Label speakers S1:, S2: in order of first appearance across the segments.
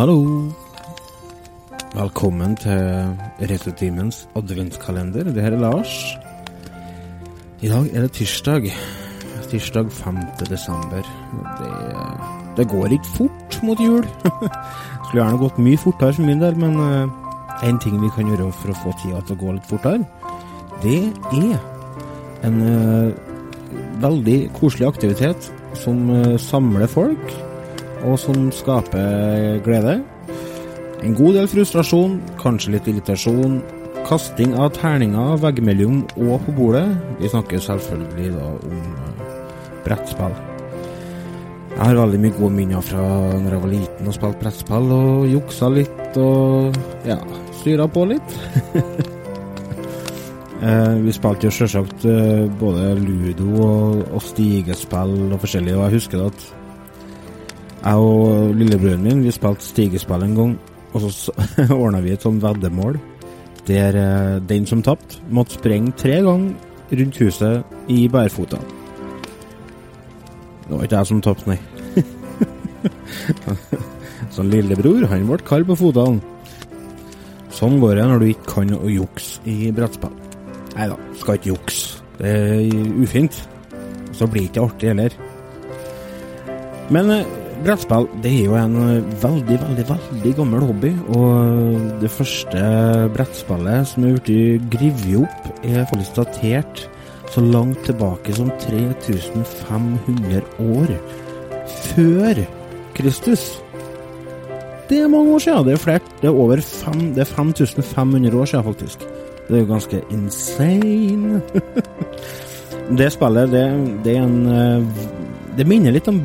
S1: Hallo. Velkommen til Retrotimens adventskalender. Det her er Lars. I dag er det tirsdag. Tirsdag 5. desember. Det, det går ikke fort mot jul. Skulle gjerne gått mye fortere for min del, men én uh, ting vi kan gjøre for å få tida til å gå litt fortere, det er en uh, veldig koselig aktivitet som uh, samler folk og som skaper glede. En god del frustrasjon, kanskje litt irritasjon. Kasting av terninger veggimellom og på bordet. Vi snakker selvfølgelig da om brettspill. Jeg har veldig mye gode minner fra når jeg var liten og spilte brettspill, og juksa litt og ja, styra på litt. vi spilte jo selvsagt både ludo og, og stigespill og forskjellig, og jeg husker at jeg og lillebroren min vi spilte stigespill en gang, og så ordna vi et sånn veddemål der den som tapte, måtte sprenge tre ganger rundt huset i bærfota. Det var ikke jeg som tapte, nei. så lillebror, han ble kald på fotene. Sånn går det når du ikke kan å jukse i brettspill. Nei da, skal ikke jukse. Det er ufint. Så blir det ikke artig heller. Men brettspill det er jo en veldig, veldig veldig gammel hobby. Og det første brettspillet som er blitt grevet opp, er faktisk datert så langt tilbake som 3500 år før Kristus. Det er mange år siden. Det er flere. Det er over fem, det er 5500 år siden, faktisk. Det er jo ganske insane. det spillet, det, det er en Det minner litt om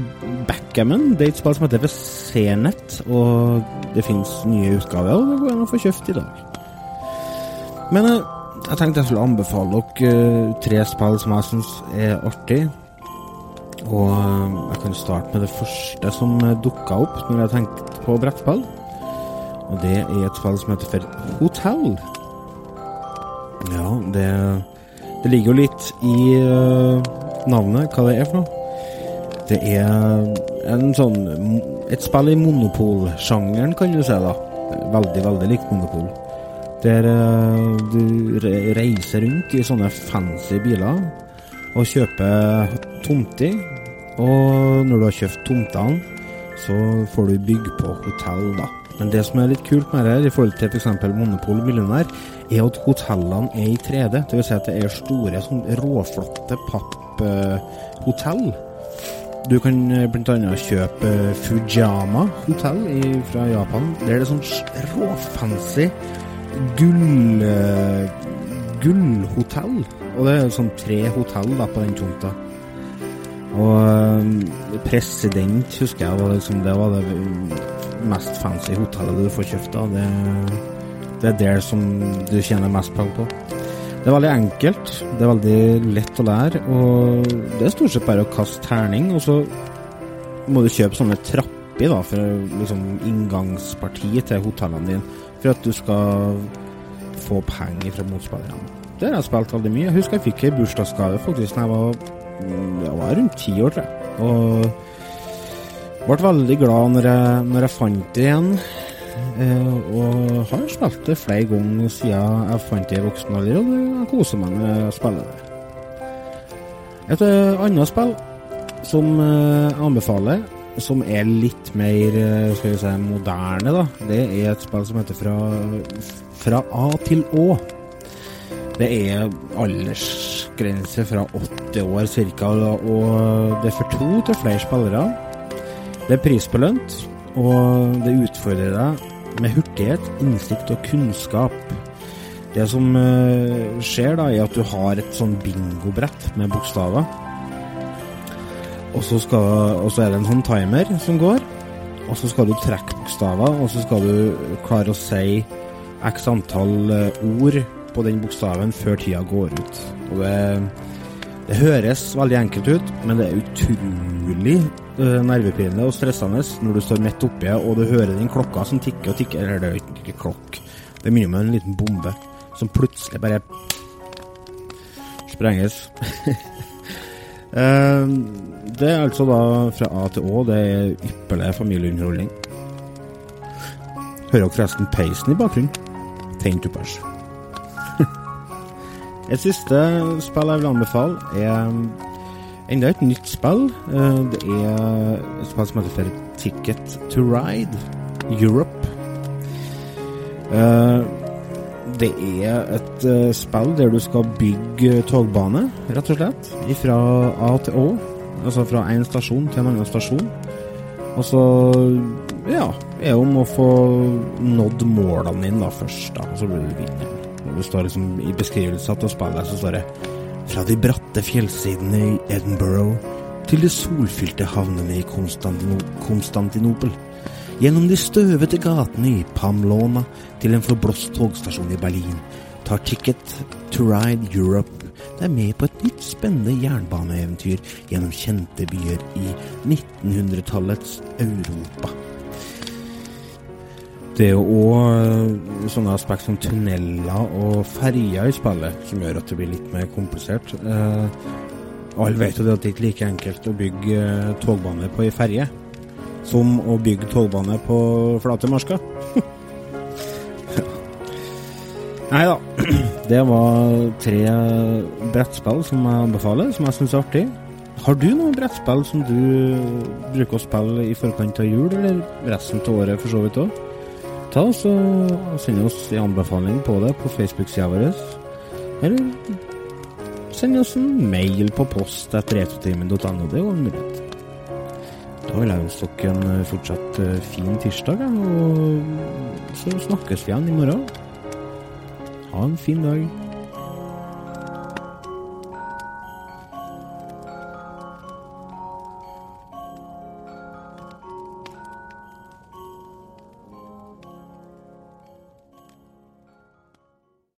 S1: backgammon. Det er et spill som heter CNET, og det finnes nye utgaver, og det går an å få kjøpt i dag. Men jeg tenkte jeg skulle anbefale dere tre spill som jeg syns er artig. Og jeg kan starte med det første som dukka opp når jeg tenkte på brettspill. Og det er et spill som heter for Hotel. Ja, det, det ligger jo litt i navnet hva det er for noe. Det er en sånn et spill i monopolsjangeren, kan du si. da. Veldig, veldig likt monopol. Der du reiser rundt i sånne fancy biler og kjøper tomter. Og når du har kjøpt tomtene, så får du bygge på hotell, da. Men det som er litt kult med det, her, i forhold til f.eks. Monopol Millionær, er at hotellene er i 3D. Det vil si at det er store, sånn råflotte papphotell. Du kan bl.a. kjøpe Fujama hotell fra Japan. Der er det sånn råfancy gull gullhotell. Og det er sånn tre hotell da på den tomta. Og president, husker jeg, var liksom, det var det mest fancy hotellet du får kjøpt. da. Det, det er der som du tjener mest penger på. Det er veldig enkelt, det er veldig lett å lære, og det er stort sett bare å kaste terning, og så må du kjøpe sånne trapper da, for liksom inngangspartiet til hotellene dine, for at du skal få penger fra motspillerne. Det har jeg spilt veldig mye. Jeg husker jeg fikk ei bursdagsgave faktisk da jeg var, jeg var rundt ti år, tror jeg. Og ble veldig glad når jeg, når jeg fant det igjen. Eh, og har spilt det flere ganger siden jeg fant det i voksen alder, og jeg koser meg med å spille det. Et annet spill som jeg anbefaler, som er litt mer skal vi si, moderne, da, det er et spill som heter Fra, fra A til Å. Det er aldersgrense fra 80 år ca., og det er for to til flere spillere. Det er prisbelønt, og det utfordrer deg med hurtighet, innsikt og kunnskap. Det som uh, skjer, da, er at du har et sånn bingobrett med bokstaver. Og så, skal, og så er det en sånn timer som går. Og så skal du trekke bokstaver, og så skal du klare å si x antall ord på den bokstaven før tida går ut. Og det, det høres veldig enkelt ut, men det er utrolig nervepirrende og stressende når du står midt oppi og du hører den klokka som tikker og tikker. Eller det er jo ikke klokk. Det minner om en liten bombe som plutselig bare sprenges. uh, det er altså da fra A til Å. Det er ypperlig familieunderholdning. Hører dere forresten peisen i bakgrunnen? Tent uppers. et siste spill jeg vil anbefale, er enda et nytt spill. Eh, Det er et spill som heter for Ticket to Ride Europe. Eh, Det er et eh, spill der du skal bygge togbane, rett og slett. Fra A til Å. Altså fra én stasjon til en annen stasjon. Og så ja, er det om å få nådd målene dine da først, da. Så blir du vinner. Det står liksom i beskrivelsen til spillet så står det Fra de bratte fjellsidene i Edinburgh til de solfylte havnene i Konstantino Konstantinopel. Gjennom de støvete gatene i Pamlona til en forblåst togstasjon i Berlin tar Ticket to Ride Europe deg med på et nytt spennende jernbaneeventyr gjennom kjente byer i 1900-tallets Europa. Det er jo òg sånne aspekt som tunneler og ferjer i spillet som gjør at det blir litt mer komplisert. Eh, alle vet jo det at det ikke er like enkelt å bygge eh, togbane på ei ferje som å bygge togbane på flate marsker. Nei da. Det var tre brettspill som jeg anbefaler, som jeg syns er artig. Har du noen brettspill som du bruker å spille i forkant av jul, eller resten av året for så vidt òg? Oss og Send oss en anbefaling på det på Facebook-sida vår. Eller send oss en mail på post etter etotimen.no. Det er jo en mulighet. Da vil jeg ønske dere en fortsatt eh, fin tirsdag, og så snakkes vi igjen i morgen. Ha en fin dag.